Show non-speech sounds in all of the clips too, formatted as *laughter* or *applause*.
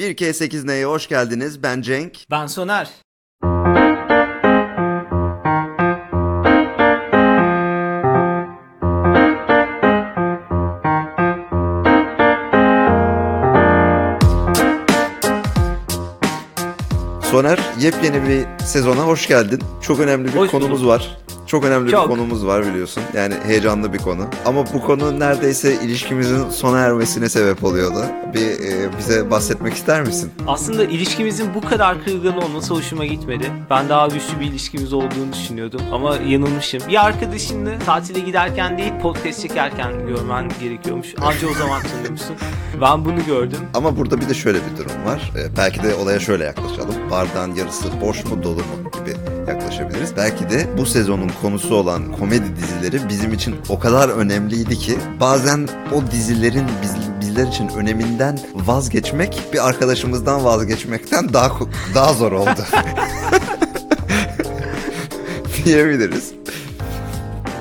1K8 Neye hoş geldiniz. Ben Cenk. Ben Soner. Soner, yepyeni bir sezona hoş geldin. Çok önemli bir Hoş konumuz bulduk. var. Çok önemli Çok. bir konumuz var biliyorsun. Yani heyecanlı bir konu. Ama bu konu neredeyse ilişkimizin sona ermesine sebep oluyordu. Bir e, bize bahsetmek ister misin? Aslında ilişkimizin bu kadar kırılgan olması hoşuma gitmedi. Ben daha güçlü bir ilişkimiz olduğunu düşünüyordum ama yanılmışım. Bir arkadaşını tatile giderken değil podcast çekerken görmen gerekiyormuş. Anca o zaman tanıyormuşsun. *laughs* Ben bunu gördüm. Ama burada bir de şöyle bir durum var. E, belki de olaya şöyle yaklaşalım. Bardağın yarısı boş mu dolu mu gibi yaklaşabiliriz. Belki de bu sezonun konusu olan komedi dizileri bizim için o kadar önemliydi ki bazen o dizilerin biz, bizler için öneminden vazgeçmek bir arkadaşımızdan vazgeçmekten daha daha zor oldu. *laughs* diyebiliriz.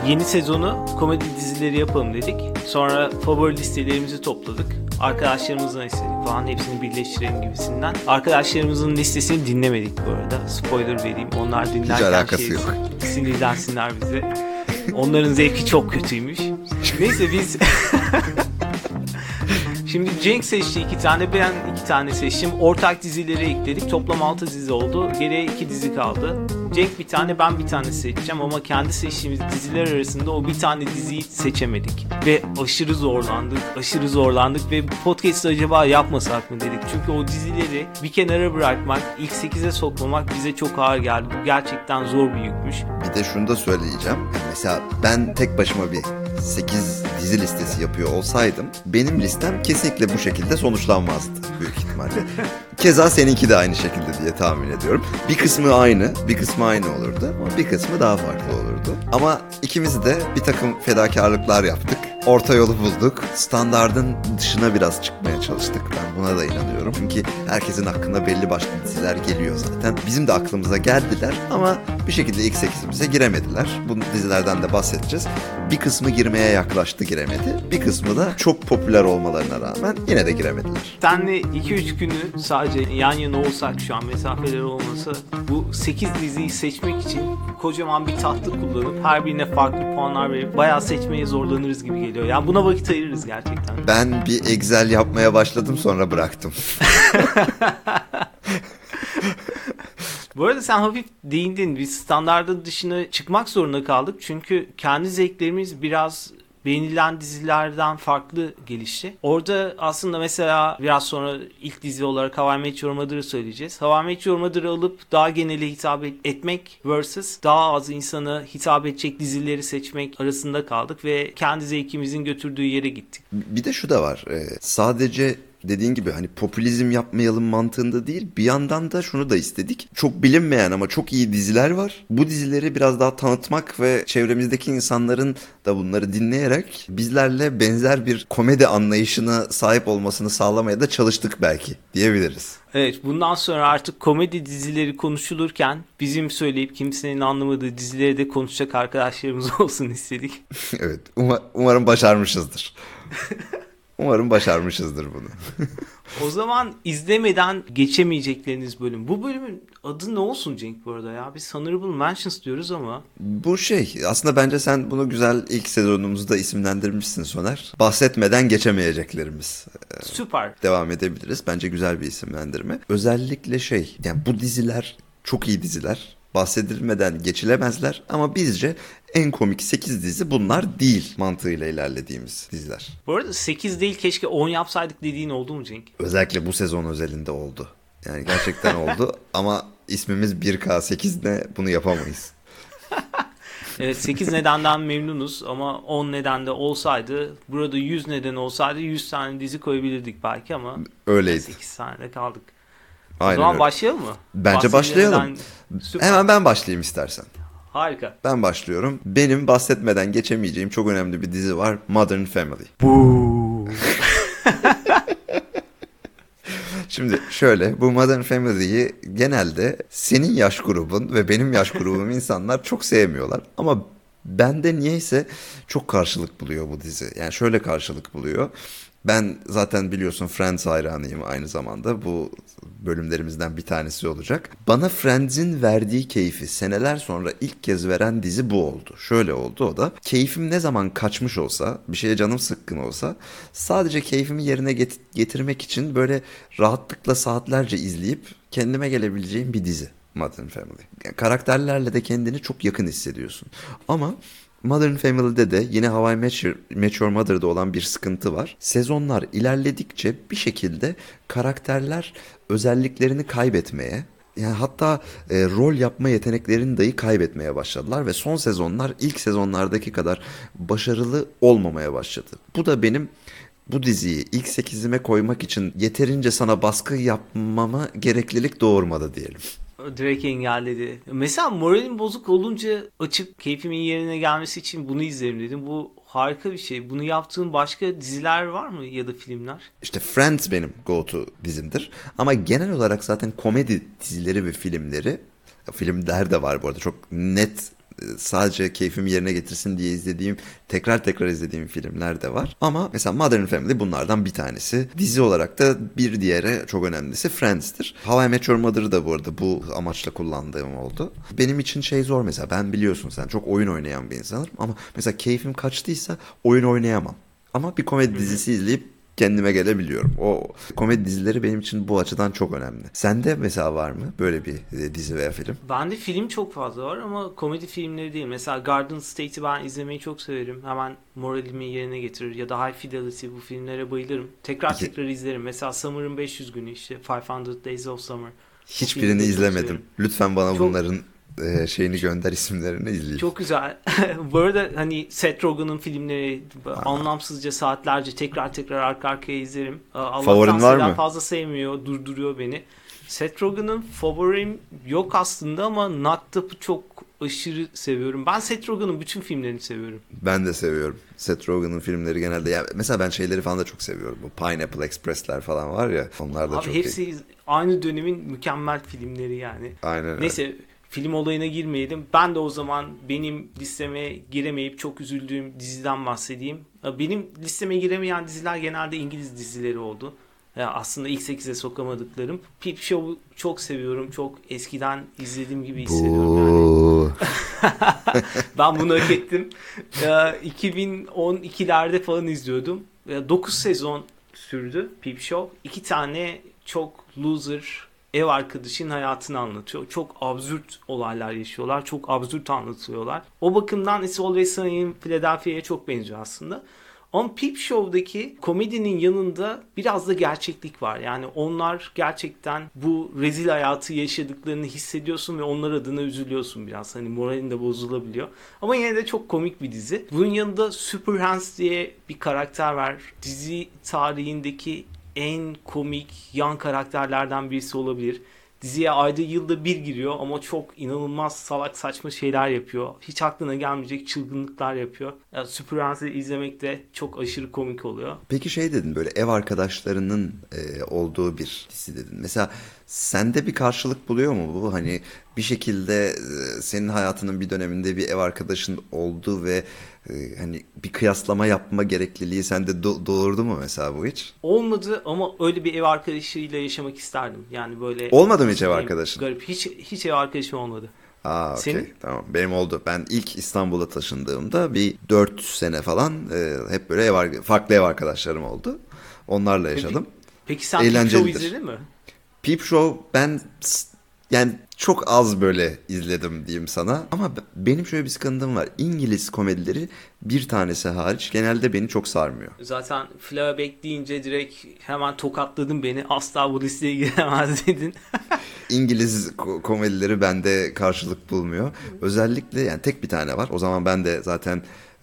Yeni sezonu komedi dizileri yapalım dedik. Sonra favori listelerimizi topladık. Arkadaşlarımızdan istedik falan hepsini birleştirelim gibisinden. Arkadaşlarımızın listesini dinlemedik bu arada. Spoiler vereyim. Onlar dinlerken alakası şey, yok. sinirlensinler bize. Onların zevki çok kötüymüş. Neyse biz... *laughs* Şimdi Cenk seçti iki tane, ben iki tane seçtim. Ortak dizileri ekledik. Toplam 6 dizi oldu. Geriye iki dizi kaldı. Cenk bir tane, ben bir tane seçeceğim ama kendi seçtiğimiz diziler arasında o bir tane diziyi seçemedik. Ve aşırı zorlandık, aşırı zorlandık ve bu podcast'ı acaba yapmasak mı dedik. Çünkü o dizileri bir kenara bırakmak, ilk 8'e sokmamak bize çok ağır geldi. Bu gerçekten zor bir yükmüş. Bir de şunu da söyleyeceğim. Mesela ben tek başıma bir 8 dizi listesi yapıyor olsaydım benim listem kesinlikle bu şekilde sonuçlanmazdı büyük ihtimalle. *laughs* Keza seninki de aynı şekilde diye tahmin ediyorum. Bir kısmı aynı, bir kısmı aynı olurdu ama bir kısmı daha farklı olurdu. Ama ikimiz de bir takım fedakarlıklar yaptık. Orta yolu bulduk. Standardın dışına biraz çıkmaya çalıştık. Ben buna da inanıyorum. Çünkü herkesin hakkında belli başlı diziler geliyor zaten. Bizim de aklımıza geldiler ama bir şekilde ilk 8'imize giremediler. Bu dizilerden de bahsedeceğiz. Bir kısmı girmeye yaklaştı giremedi. Bir kısmı da çok popüler olmalarına rağmen yine de giremediler. Senle 2-3 günü sadece yan yana olsak şu an mesafeler olmasa bu 8 diziyi seçmek için kocaman bir tahta kullanıp her birine farklı puanlar verip bayağı seçmeye zorlanırız gibi geliyor. Yani buna vakit ayırırız gerçekten. Ben bir Excel yapmaya başladım sonra bıraktım. *laughs* Bu arada sen hafif değindin. Biz standardın dışına çıkmak zorunda kaldık. Çünkü kendi zevklerimiz biraz beğenilen dizilerden farklı gelişti. Orada aslında mesela biraz sonra ilk dizi olarak How I Met Your Mother'ı söyleyeceğiz. How I Met Your Mother'ı alıp daha genele hitap et- etmek versus daha az insana hitap edecek dizileri seçmek arasında kaldık ve kendi zevkimizin götürdüğü yere gittik. Bir de şu da var. e, sadece dediğin gibi hani popülizm yapmayalım mantığında değil. Bir yandan da şunu da istedik. Çok bilinmeyen ama çok iyi diziler var. Bu dizileri biraz daha tanıtmak ve çevremizdeki insanların da bunları dinleyerek bizlerle benzer bir komedi anlayışına sahip olmasını sağlamaya da çalıştık belki diyebiliriz. Evet bundan sonra artık komedi dizileri konuşulurken bizim söyleyip kimsenin anlamadığı dizileri de konuşacak arkadaşlarımız *laughs* olsun istedik. evet. uma- umarım başarmışızdır. *laughs* umarım başarmışızdır bunu. O zaman izlemeden geçemeyecekleriniz bölüm. Bu bölümün adı ne olsun Cenk bu arada ya? Biz Honorable Mentions diyoruz ama. Bu şey aslında bence sen bunu güzel ilk sezonumuzda isimlendirmişsin Soner. Bahsetmeden geçemeyeceklerimiz. Süper. Devam edebiliriz. Bence güzel bir isimlendirme. Özellikle şey yani bu diziler çok iyi diziler. Bahsedilmeden geçilemezler ama bizce en komik 8 dizi bunlar değil mantığıyla ilerlediğimiz diziler. Bu arada 8 değil keşke 10 yapsaydık dediğin oldu mu Cenk? Özellikle bu sezon özelinde oldu. Yani gerçekten *laughs* oldu ama ismimiz 1K8 ne bunu yapamayız. *laughs* Evet 8 nedenden memnunuz ama 10 neden de olsaydı burada 100 neden olsaydı 100 tane dizi koyabilirdik belki ama Öyleydi. 8 tane de kaldık. o Aynen zaman öyle. başlayalım mı? Bence başlayalım. Süper. Hemen ben başlayayım istersen. Harika. Ben başlıyorum. Benim bahsetmeden geçemeyeceğim çok önemli bir dizi var. Modern Family. *laughs* Şimdi şöyle bu Modern Family'yi genelde senin yaş grubun ve benim yaş grubum insanlar çok sevmiyorlar. Ama bende niyeyse çok karşılık buluyor bu dizi. Yani şöyle karşılık buluyor. Ben zaten biliyorsun Friends hayranıyım aynı zamanda. Bu bölümlerimizden bir tanesi olacak. Bana Friends'in verdiği keyfi seneler sonra ilk kez veren dizi bu oldu. Şöyle oldu o da. Keyfim ne zaman kaçmış olsa, bir şeye canım sıkkın olsa sadece keyfimi yerine get- getirmek için böyle rahatlıkla saatlerce izleyip kendime gelebileceğim bir dizi. Modern Family. Yani karakterlerle de kendini çok yakın hissediyorsun. Ama Modern Family'de de yine How I Met Mother'da olan bir sıkıntı var. Sezonlar ilerledikçe bir şekilde karakterler özelliklerini kaybetmeye, yani hatta e, rol yapma yeteneklerini dahi kaybetmeye başladılar ve son sezonlar ilk sezonlardaki kadar başarılı olmamaya başladı. Bu da benim bu diziyi ilk sekizime koymak için yeterince sana baskı yapmama gereklilik doğurmadı diyelim. Direkt engelledi. Mesela moralim bozuk olunca açıp keyfimin yerine gelmesi için bunu izlerim dedim. Bu harika bir şey. Bunu yaptığın başka diziler var mı ya da filmler? İşte Friends benim go-to dizimdir. Ama genel olarak zaten komedi dizileri ve filmleri, filmler de var bu arada çok net sadece keyfimi yerine getirsin diye izlediğim, tekrar tekrar izlediğim filmler de var. Ama mesela Modern Family bunlardan bir tanesi. Dizi olarak da bir diğeri çok önemlisi Friends'tir. How I Met Your Mother'ı da bu arada bu amaçla kullandığım oldu. Benim için şey zor mesela. Ben biliyorsun sen çok oyun oynayan bir insanım ama mesela keyfim kaçtıysa oyun oynayamam. Ama bir komedi dizisi izleyip kendime gelebiliyorum. O komedi dizileri benim için bu açıdan çok önemli. Sende mesela var mı böyle bir e, dizi veya film? Bende film çok fazla var ama komedi filmleri değil. Mesela Garden State'i ben izlemeyi çok severim. Hemen moralimi yerine getirir. Ya da High Fidelity bu filmlere bayılırım. Tekrar İki- tekrar izlerim. Mesela Summer'ın 500 günü işte 500 Days of Summer. Hiçbirini izlemedim. Lütfen bana Çok- bunların e, şeyini gönder isimlerini izleyeyim. Çok güzel. *laughs* Bu arada hani Seth Rogen'ın filmleri anlamsızca saatlerce tekrar tekrar arka arkaya izlerim. Allah'tan Favorin var mı? fazla sevmiyor, durduruyor beni. Seth Rogen'ın favorim yok aslında ama Knocked Up'ı çok aşırı seviyorum. Ben Seth Rogen'ın bütün filmlerini seviyorum. Ben de seviyorum. Seth Rogen'ın filmleri genelde. Ya mesela ben şeyleri falan da çok seviyorum. Bu Pineapple Express'ler falan var ya. Onlar da Abi çok hepsi iyi. aynı dönemin mükemmel filmleri yani. Aynen öyle. Neyse film olayına girmeyelim. Ben de o zaman benim listeme giremeyip çok üzüldüğüm diziden bahsedeyim. Benim listeme giremeyen diziler genelde İngiliz dizileri oldu. Ya aslında ilk 8'e sokamadıklarım. Peep Show'u çok seviyorum. Çok eskiden izlediğim gibi hissediyorum yani. *laughs* Ben bunu hak ettim. Ya, 2012'lerde falan izliyordum. 9 sezon sürdü Peep Show. İki tane çok loser ev arkadaşın hayatını anlatıyor. Çok absürt olaylar yaşıyorlar. Çok absürt anlatıyorlar. O bakımdan It's Always Sunny in Philadelphia'ya çok benziyor aslında. Ama Peep Show'daki komedinin yanında biraz da gerçeklik var. Yani onlar gerçekten bu rezil hayatı yaşadıklarını hissediyorsun ve onlar adına üzülüyorsun biraz. Hani moralin de bozulabiliyor. Ama yine de çok komik bir dizi. Bunun yanında Super Hans diye bir karakter var. Dizi tarihindeki en komik yan karakterlerden birisi olabilir. Diziye ayda yılda bir giriyor ama çok inanılmaz salak saçma şeyler yapıyor. Hiç aklına gelmeyecek çılgınlıklar yapıyor. Ya, Super Hans'ı izlemek de çok aşırı komik oluyor. Peki şey dedin böyle ev arkadaşlarının e, olduğu bir dizi dedin. Mesela sende bir karşılık buluyor mu bu? Hani bir şekilde e, senin hayatının bir döneminde bir ev arkadaşın oldu ve e, hani bir kıyaslama yapma gerekliliği sende do- doğurdu mu mesela bu hiç? Olmadı ama öyle bir ev arkadaşıyla yaşamak isterdim. Yani böyle... Olmadı mı hiç ev arkadaşın? Garip. Hiç, hiç ev arkadaşım olmadı. Aa Senin? tamam benim oldu. Ben ilk İstanbul'a taşındığımda bir 4 sene falan e, hep böyle ev ar- farklı ev arkadaşlarım oldu. Onlarla yaşadım. Peki sen Peep Show izledin mi? Peep Show ben yani çok az böyle izledim diyeyim sana. Ama benim şöyle bir sıkıntım var. İngiliz komedileri bir tanesi hariç genelde beni çok sarmıyor. Zaten Fleabag deyince direkt hemen tokatladın beni. Asla bu listeye giremez dedin. *laughs* İngiliz ko- komedileri bende karşılık bulmuyor. Özellikle yani tek bir tane var. O zaman ben de zaten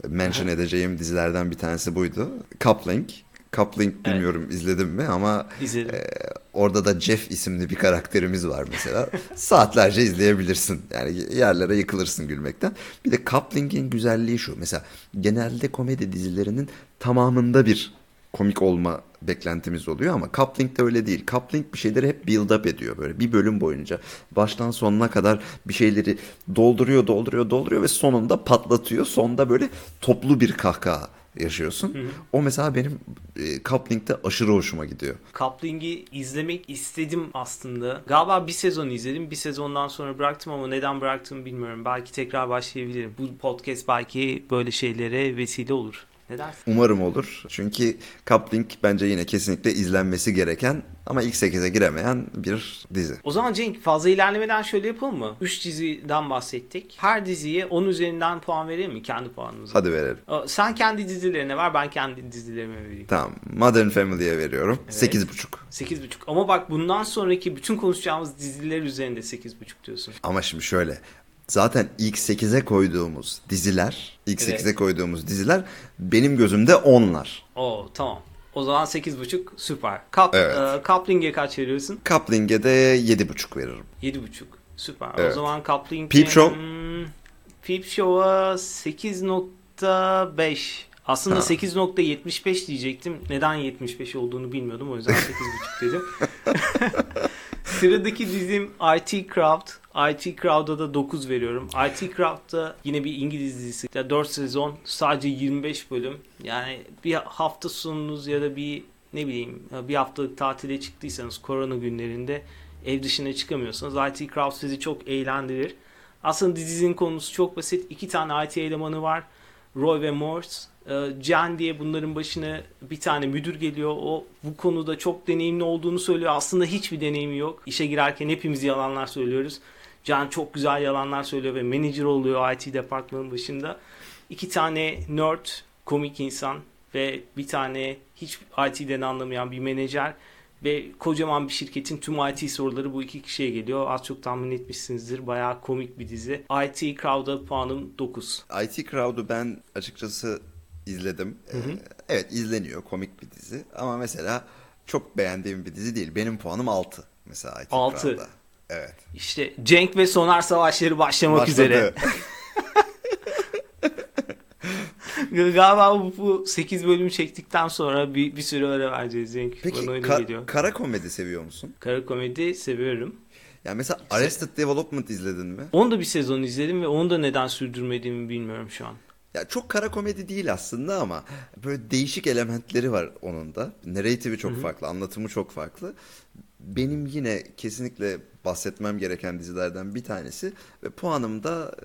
mention edeceğim dizilerden bir tanesi buydu. Coupling. Coupling bilmiyorum izledim mi ama İzledim. e, orada da Jeff isimli bir karakterimiz var mesela. Saatlerce izleyebilirsin. Yani yerlere yıkılırsın gülmekten. Bir de Coupling'in güzelliği şu. Mesela genelde komedi dizilerinin tamamında bir komik olma beklentimiz oluyor ama Coupling de öyle değil. Coupling bir şeyleri hep build up ediyor böyle bir bölüm boyunca. Baştan sonuna kadar bir şeyleri dolduruyor, dolduruyor, dolduruyor ve sonunda patlatıyor. Sonda böyle toplu bir kahkaha yaşıyorsun. O mesela benim e, Coupling'de aşırı hoşuma gidiyor. Coupling'i izlemek istedim aslında. Galiba bir sezon izledim. Bir sezondan sonra bıraktım ama neden bıraktığımı bilmiyorum. Belki tekrar başlayabilirim. Bu podcast belki böyle şeylere vesile olur. Ne dersin? Umarım olur. Çünkü Coupling bence yine kesinlikle izlenmesi gereken ama ilk 8'e giremeyen bir dizi. O zaman Cenk fazla ilerlemeden şöyle yapalım mı? 3 diziden bahsettik. Her diziye 10 üzerinden puan verelim mi? Kendi puanımızı. Hadi verelim. Sen kendi dizilerine ver ben kendi dizilerime vereyim. Tamam. Modern Family'ye veriyorum. Evet. 8.5. 8.5 ama bak bundan sonraki bütün konuşacağımız diziler üzerinde 8.5 diyorsun. Ama şimdi şöyle. Zaten ilk 8'e koyduğumuz diziler, ilk Evet. 8'e koyduğumuz diziler benim gözümde onlar. Oo tamam. O zaman 8.5 süper. Kap, Evet. e, Coupling'e kaç veriyorsun? Coupling'e de 7.5 veririm. 7.5. Süper. O Evet. zaman Coupling... Peep Show? Hmm, Peep Show'a 8.5. Aslında Ha. 8.75 diyecektim. Neden 75 olduğunu bilmiyordum. O yüzden 8.5 dedim. *laughs* Sıradaki dizim IT Crowd. IT Crowd'a da 9 veriyorum. IT Crowd'da yine bir İngiliz dizisi. 4 sezon sadece 25 bölüm. Yani bir hafta sonunuz ya da bir ne bileyim bir haftalık tatile çıktıysanız korona günlerinde ev dışına çıkamıyorsanız IT Crowd sizi çok eğlendirir. Aslında dizinin konusu çok basit. İki tane IT elemanı var. Roy ve Morse. Ee, Jen diye bunların başına bir tane müdür geliyor. O bu konuda çok deneyimli olduğunu söylüyor. Aslında hiçbir deneyimi yok. İşe girerken hepimiz yalanlar söylüyoruz. Jen çok güzel yalanlar söylüyor ve manager oluyor IT departmanın başında. İki tane nerd, komik insan ve bir tane hiç IT'den anlamayan bir menajer ve kocaman bir şirketin tüm IT soruları bu iki kişiye geliyor. Az çok tahmin etmişsinizdir. Bayağı komik bir dizi. IT Crowd'a puanım 9. IT Crowd'u ben açıkçası izledim. Ee, evet izleniyor komik bir dizi ama mesela çok beğendiğim bir dizi değil. Benim puanım 6 mesela IT Altı. Crowd'a. Evet. İşte Cenk ve Sonar Savaşları başlamak Başladı. üzere. *laughs* Galiba bu, bu 8 bölüm çektikten sonra bir, bir süre ara vereceğiz Cenk. Peki Bana öyle ka- geliyor. kara komedi seviyor musun? Kara komedi seviyorum. Yani mesela Arrested Development izledin mi? Onu da bir sezon izledim ve onu da neden sürdürmediğimi bilmiyorum şu an. Ya çok kara komedi değil aslında ama böyle değişik elementleri var onun da. Narrative'i çok farklı, anlatımı çok farklı. Benim yine kesinlikle bahsetmem gereken dizilerden bir tanesi ve puanım da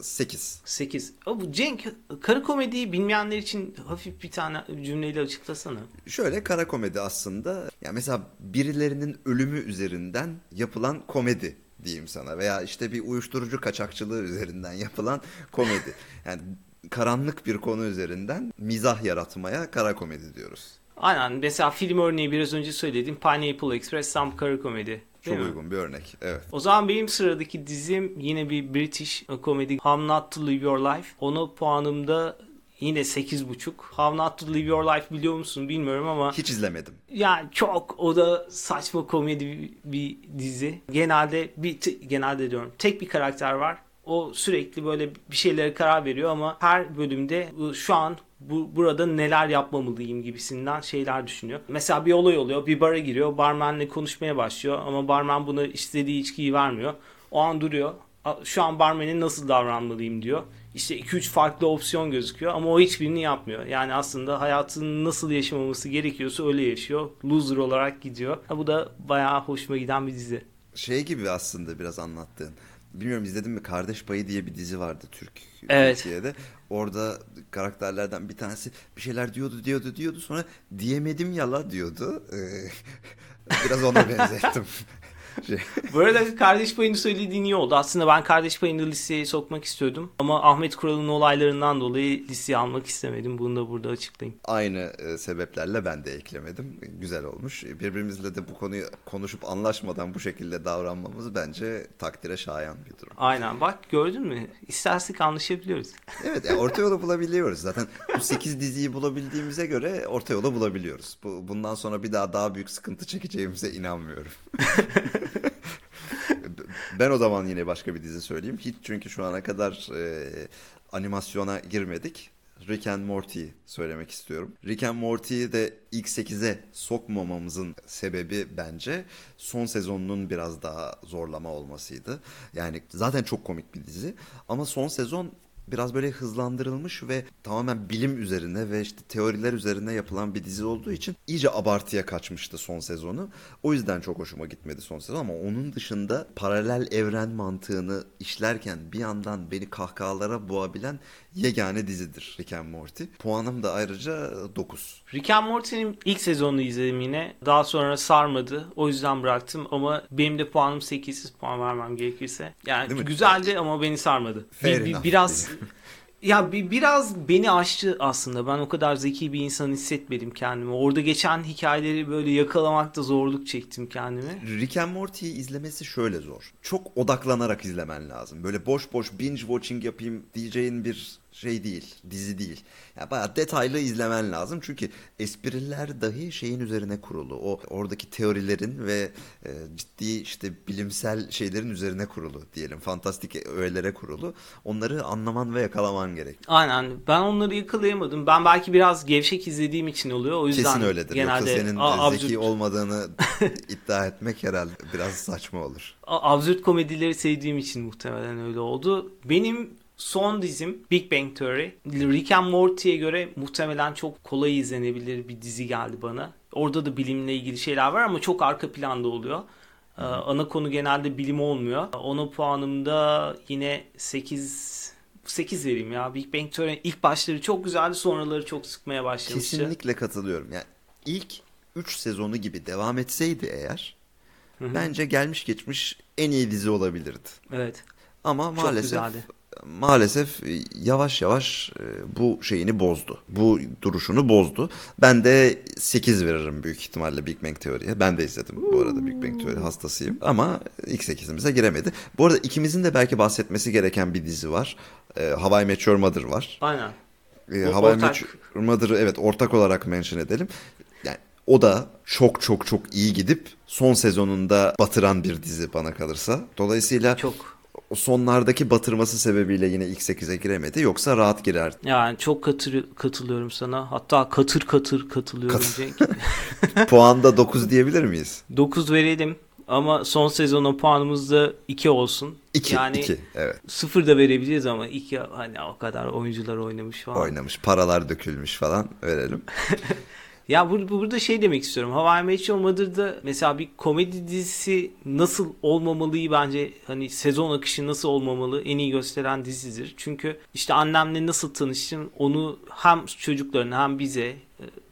e, 8. 8. Ama bu Cenk kara komediyi bilmeyenler için hafif bir tane cümleyle açıklasana. Şöyle kara komedi aslında ya mesela birilerinin ölümü üzerinden yapılan komedi diyeyim sana veya işte bir uyuşturucu kaçakçılığı üzerinden yapılan komedi. *laughs* Yani karanlık bir konu üzerinden mizah yaratmaya kara komedi diyoruz. Aynen mesela film örneği biraz önce söylediğim Pineapple Express tam kara komedi. Çok Değil mi? uygun bir örnek. Evet. O zaman benim sıradaki dizim yine bir British komedi How Not to Live Your Life. Ona puanımda yine 8.5. How Not to Live Your Life biliyor musun bilmiyorum ama Hiç izlemedim. yani çok o da saçma komedi bir, bir dizi. Genelde bir genelde diyorum tek bir karakter var. O sürekli böyle bir şeylere karar veriyor ama her bölümde şu an bu burada neler yapmamalıyım gibisinden şeyler düşünüyor. Mesela bir olay oluyor. Bir bara giriyor. Barmenle konuşmaya başlıyor ama barmen buna istediği içkiyi vermiyor. O an duruyor. "A- Şu an barmenin nasıl davranmalıyım diyor. İşte 2-3 farklı opsiyon gözüküyor ama o hiçbirini yapmıyor. Yani aslında hayatını nasıl yaşamaması gerekiyorsa öyle yaşıyor. Loser olarak gidiyor. Ha, bu da bayağı hoşuma giden bir dizi. Şey gibi aslında biraz anlattığın. Bilmiyorum izledin mi? Kardeş Payı diye bir dizi vardı Türk Evet. Türkiye'de. Orada karakterlerden bir tanesi bir şeyler diyordu diyordu diyordu sonra diyemedim yala diyordu. Ee, *laughs* biraz ona benzettim. *laughs* Şey, Bu arada kardeş payını söylediğin iyi oldu. Aslında ben kardeş payını listeye sokmak istiyordum. Ama Ahmet Kural'ın olaylarından dolayı listeye almak istemedim. Bunu da burada açıklayayım. aynı e, sebeplerle ben de eklemedim. Güzel olmuş. Birbirimizle de bu konuyu konuşup anlaşmadan bu şekilde davranmamız bence takdire şayan bir durum. Aynen bak gördün mü? İstersek anlaşabiliyoruz. *laughs* Evet yani orta yolu bulabiliyoruz. Zaten bu 8 diziyi bulabildiğimize göre orta yolu bulabiliyoruz. Bu, bundan sonra bir daha daha büyük sıkıntı çekeceğimize inanmıyorum. *laughs* ben o zaman yine başka bir dizi söyleyeyim. Hiç çünkü şu ana kadar e, animasyona girmedik. Rick and Morty söylemek istiyorum. Rick and Morty'yi de ilk 8'e sokmamamızın sebebi bence son sezonunun biraz daha zorlama olmasıydı. Yani zaten çok komik bir dizi ama son sezon biraz böyle hızlandırılmış ve tamamen bilim üzerine ve işte teoriler üzerine yapılan bir dizi olduğu için iyice abartıya kaçmıştı son sezonu. O yüzden çok hoşuma gitmedi son sezon ama onun dışında paralel evren mantığını işlerken bir yandan beni kahkahalara boğabilen yegane dizidir Rick and Morty. Puanım da ayrıca 9. Rick and Morty'nin ilk sezonunu izledim yine. Daha sonra sarmadı. O yüzden bıraktım ama benim de puanım 8 puan vermem gerekirse. Yani güzeldi ama beni sarmadı. Fair Bir- bir- biraz *laughs* ya bir, biraz beni aştı aslında. Ben o kadar zeki bir insan hissetmedim kendimi. Orada geçen hikayeleri böyle yakalamakta zorluk çektim kendimi. Rick and Morty'yi izlemesi şöyle zor. Çok odaklanarak izlemen lazım. Böyle boş boş binge watching yapayım diyeceğin bir şey değil, dizi değil. Yani bayağı detaylı izlemen lazım. Çünkü espriler dahi şeyin üzerine kurulu. O oradaki teorilerin ve e, ciddi işte bilimsel şeylerin üzerine kurulu diyelim. Fantastik öğelere kurulu. Onları anlaman ve yakalaman gerek. Aynen. Ben onları yakalayamadım. Ben belki biraz gevşek izlediğim için oluyor. O yüzden Kesin öyledir. genelde Yoksa senin a- zeki absürt- olmadığını *laughs* iddia etmek herhalde biraz saçma olur. A- absürt komedileri sevdiğim için muhtemelen öyle oldu. Benim son dizim Big Bang Theory. Rick and Morty'ye göre muhtemelen çok kolay izlenebilir bir dizi geldi bana. Orada da bilimle ilgili şeyler var ama çok arka planda oluyor. Ee, ana konu genelde bilim olmuyor. Ona puanımda yine 8 8 vereyim ya. Big Bang Theory ilk başları çok güzeldi, sonraları çok sıkmaya başlamıştı. Kesinlikle katılıyorum. Yani ilk 3 sezonu gibi devam etseydi eğer bence gelmiş geçmiş en iyi dizi olabilirdi. Evet. Ama maalesef. Maalesef e, yavaş yavaş e, bu şeyini bozdu. Bu duruşunu bozdu. Ben de 8 veririm büyük ihtimalle Big Bang Theory'ye. Ben de izledim bu arada Big Bang Theory hastasıyım. Ama ilk 8'imize giremedi. Bu arada ikimizin de belki bahsetmesi gereken bir dizi var. E, Hawaii Met Your Mother var. Aynen. Hawaii ortak. Met Your Mother'ı evet ortak olarak mention edelim. Yani o da çok çok çok iyi gidip son sezonunda batıran bir dizi bana kalırsa. Dolayısıyla Çok o sonlardaki batırması sebebiyle yine ilk 8'e giremedi. Yoksa rahat girerdi. Yani çok katır, katılıyorum sana. Hatta katır katır katılıyorum Cenk. *laughs* Puanda 9 diyebilir miyiz? 9 verelim ama son sezona puanımız da 2 olsun. 2. yani 2. Evet. 0 da verebiliriz ama 2 hani o kadar oyuncular oynamış falan. Oynamış. Paralar dökülmüş falan verelim. *laughs* Ya bur- burada şey demek istiyorum. Hawaii Met Your Mother'da mesela bir komedi dizisi nasıl olmamalıyı bence hani sezon akışı nasıl olmamalı en iyi gösteren dizidir. Çünkü işte annemle nasıl tanıştım onu hem çocuklarına hem bize e,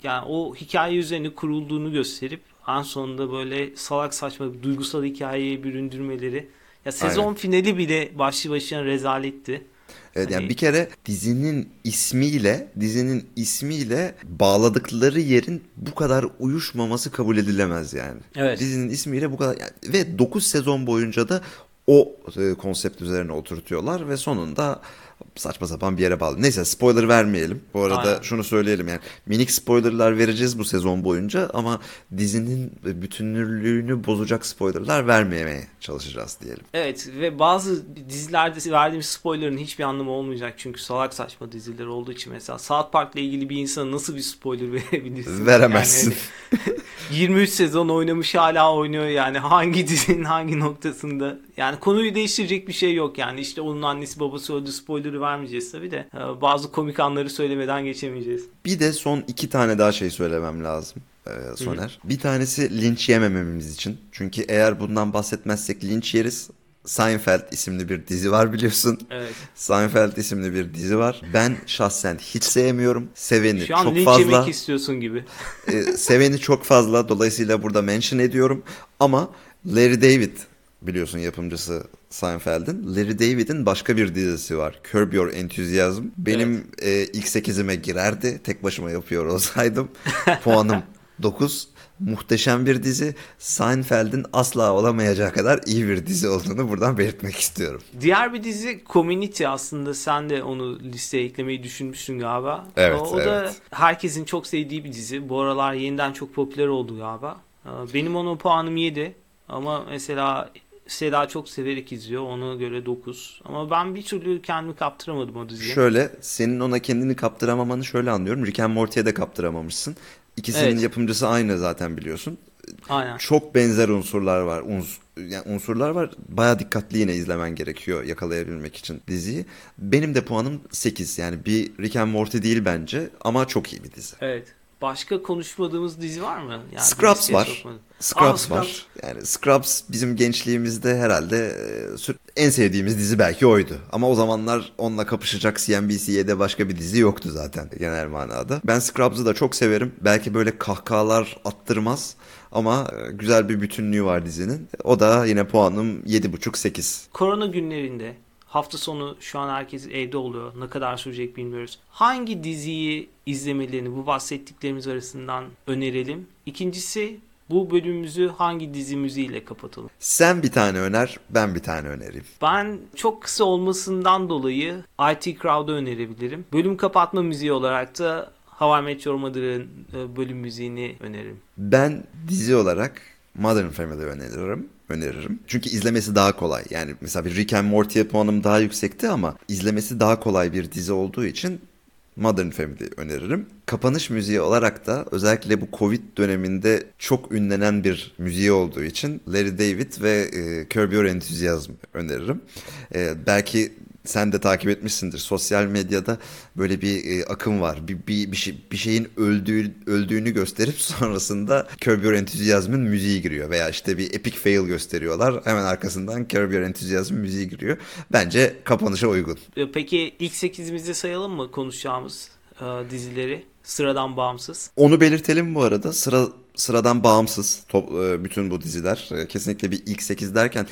yani o hikaye üzerine kurulduğunu gösterip en sonunda böyle salak saçma duygusal hikayeye büründürmeleri. Ya sezon Aynen. finali bile başlı başına rezaletti. Evet yani Hani- bir kere dizinin ismiyle dizinin ismiyle bağladıkları yerin bu kadar uyuşmaması kabul edilemez yani. Evet. Dizinin ismiyle bu kadar yani, ve 9 sezon boyunca da o e, konsept üzerine oturtuyorlar ve sonunda saçma sapan bir yere bağlı. Neyse spoiler vermeyelim. Bu arada Aynen. şunu söyleyelim yani minik spoilerlar vereceğiz bu sezon boyunca ama dizinin bütünlüğünü bozacak spoilerlar vermemeye çalışacağız diyelim. Evet ve bazı dizilerde verdiğim spoilerın hiçbir anlamı olmayacak çünkü salak saçma diziler olduğu için mesela South Park'la ilgili bir insana nasıl bir spoiler *laughs* verebilirsin? Veremezsin. Yani hani *laughs* 23 sezon oynamış hala oynuyor yani hangi dizinin hangi noktasında yani konuyu değiştirecek bir şey yok yani işte onun annesi babası öldü spoiler'ı vermeyeceğiz tabi de Ee, bazı komik anları söylemeden geçemeyeceğiz. Bir de son iki tane daha şey söylemem lazım. e, Soner. Bir tanesi linç yemememiz için. Çünkü eğer bundan bahsetmezsek linç yeriz. Seinfeld isimli bir dizi var biliyorsun. Evet. Seinfeld isimli bir dizi var. Ben şahsen hiç sevmiyorum. Seveni Şu an çok fazla. yemek istiyorsun gibi. e, seveni çok fazla. Dolayısıyla burada mention ediyorum. Ama Larry David biliyorsun yapımcısı Seinfeld'in. Larry David'in başka bir dizisi var. Curb Your Enthusiasm. Benim e, ilk 8'ime girerdi. Tek başıma yapıyor olsaydım. *laughs* Puanım 9. Muhteşem bir dizi. Seinfeld'in asla olamayacağı kadar iyi bir dizi olduğunu buradan belirtmek istiyorum. Diğer bir dizi Community aslında sen de onu listeye eklemeyi düşünmüşsün galiba. Evet, o, o da evet. herkesin çok sevdiği bir dizi. Bu aralar yeniden çok popüler oldu galiba. Benim onun puanım 7 ama mesela Seda çok severek izliyor. Ona göre 9. Ama ben bir türlü kendimi kaptıramadım o diziye. Şöyle senin ona kendini kaptıramamanı şöyle anlıyorum. Rick and Morty'ye de kaptıramamışsın. İkisinin Evet. yapımcısı aynı zaten biliyorsun. Aynen. çok benzer unsurlar var. Uns, yani unsurlar var. Baya dikkatli yine izlemen gerekiyor yakalayabilmek için diziyi. Benim de puanım 8. Yani bir Rick and Morty değil bence ama çok iyi bir dizi. Evet. Başka konuşmadığımız dizi var mı? Yani Scrubs var. sokmadım. Scrubs Aa, var. Yani Scrubs bizim gençliğimizde herhalde e, en sevdiğimiz dizi belki oydu. Ama o zamanlar onunla kapışacak CNBC'de başka bir dizi yoktu zaten genel manada. Ben Scrubs'ı da çok severim. Belki böyle kahkahalar attırmaz ama e, güzel bir bütünlüğü var dizinin. O da yine puanım 7,5-8. Korona günlerinde hafta sonu şu an herkes evde oluyor. Ne kadar sürecek bilmiyoruz. Hangi diziyi izlemelerini bu bahsettiklerimiz arasından önerelim? İkincisi bu bölümümüzü hangi dizi müziğiyle kapatalım? Sen bir tane öner, ben bir tane önereyim. Ben çok kısa olmasından dolayı IT Crowd'u önerebilirim. Bölüm kapatma müziği olarak da How I Met Your Mother'ın e, bölüm müziğini öneririm. Ben dizi olarak Modern Family öneririm. Öneririm. Çünkü izlemesi daha kolay. Yani mesela bir Rick and Morty'ye puanım daha yüksekti ama izlemesi daha kolay bir dizi olduğu için Modern Family öneririm. Kapanış müziği olarak da özellikle bu Covid döneminde çok ünlenen bir müziği olduğu için Larry David ve e, Curb Your Enthusiasm öneririm. E, belki sen de takip etmişsindir. Sosyal medyada böyle bir e, akım var. Bir, bir, bir, şey, bir şeyin öldüğü, öldüğünü gösterip *laughs* sonrasında Curb Your Enthusiasm'ın müziği giriyor. Veya işte bir epic fail gösteriyorlar. Hemen arkasından Curb Your Enthusiasm müziği giriyor. Bence kapanışa uygun. E, Peki ilk 8'imizde sayalım mı konuşacağımız e, dizileri? Sıradan bağımsız. Onu belirtelim bu arada. Sıra sıradan bağımsız top, e, bütün bu diziler. E, Kesinlikle bir ilk 8 derken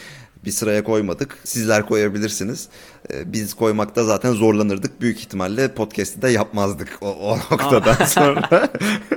bir sıraya koymadık. Sizler koyabilirsiniz. E, Biz koymakta zaten zorlanırdık. Büyük ihtimalle podcast'i de yapmazdık o, o noktadan sonra. *laughs*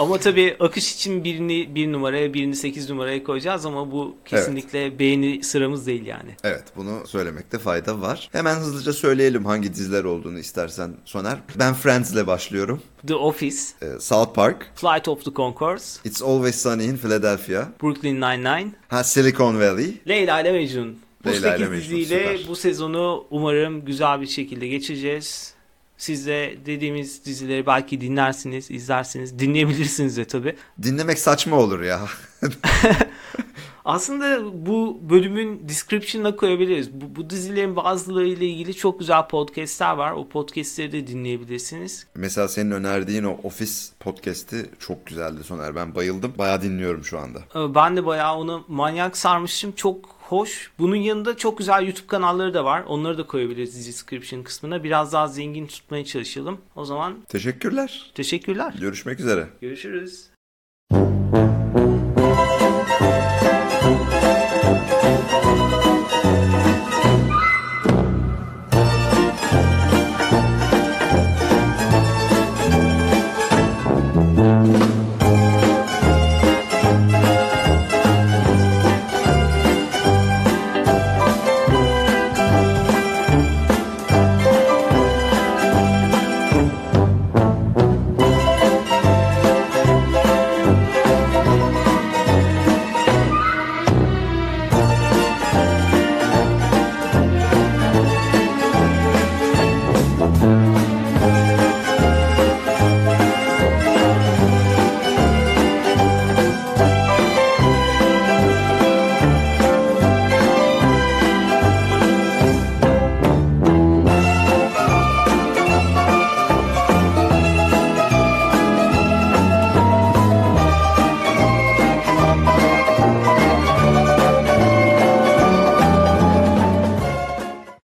Ama tabii akış için birini bir numaraya birini 8 numaraya koyacağız ama bu kesinlikle beğeni sıramız değil yani. evet bunu söylemekte fayda var. Hemen hızlıca söyleyelim hangi diziler olduğunu istersen Soner. Ben Friends'le başlıyorum. The Office, E, South Park, Flight of the Conchords, It's Always Sunny in Philadelphia, Brooklyn Nine-Nine, ha Silicon Valley, Leyla ile Mecnun. Bu Leyla ile 8 Mecnun, diziyle bu sezonu umarım güzel bir şekilde geçireceğiz. Siz de dediğimiz dizileri belki dinlersiniz, izlersiniz. Dinleyebilirsiniz de tabii. Dinlemek saçma olur ya. *laughs* Aslında bu bölümün description'ına koyabiliriz. Bu, bu dizilerin bazılarıyla ilgili çok güzel podcastler var. O podcastleri de dinleyebilirsiniz. Mesela senin önerdiğin o Office podcast'i çok güzeldi Soner. Ben bayıldım. Bayağı dinliyorum şu anda. Ee, Ben de bayağı onu manyak sarmışım. Çok hoş. Bunun yanında çok güzel YouTube kanalları da var. Onları da koyabiliriz description kısmına. Biraz daha zengin tutmaya çalışalım. O zaman Teşekkürler. teşekkürler. Görüşmek üzere. Görüşürüz.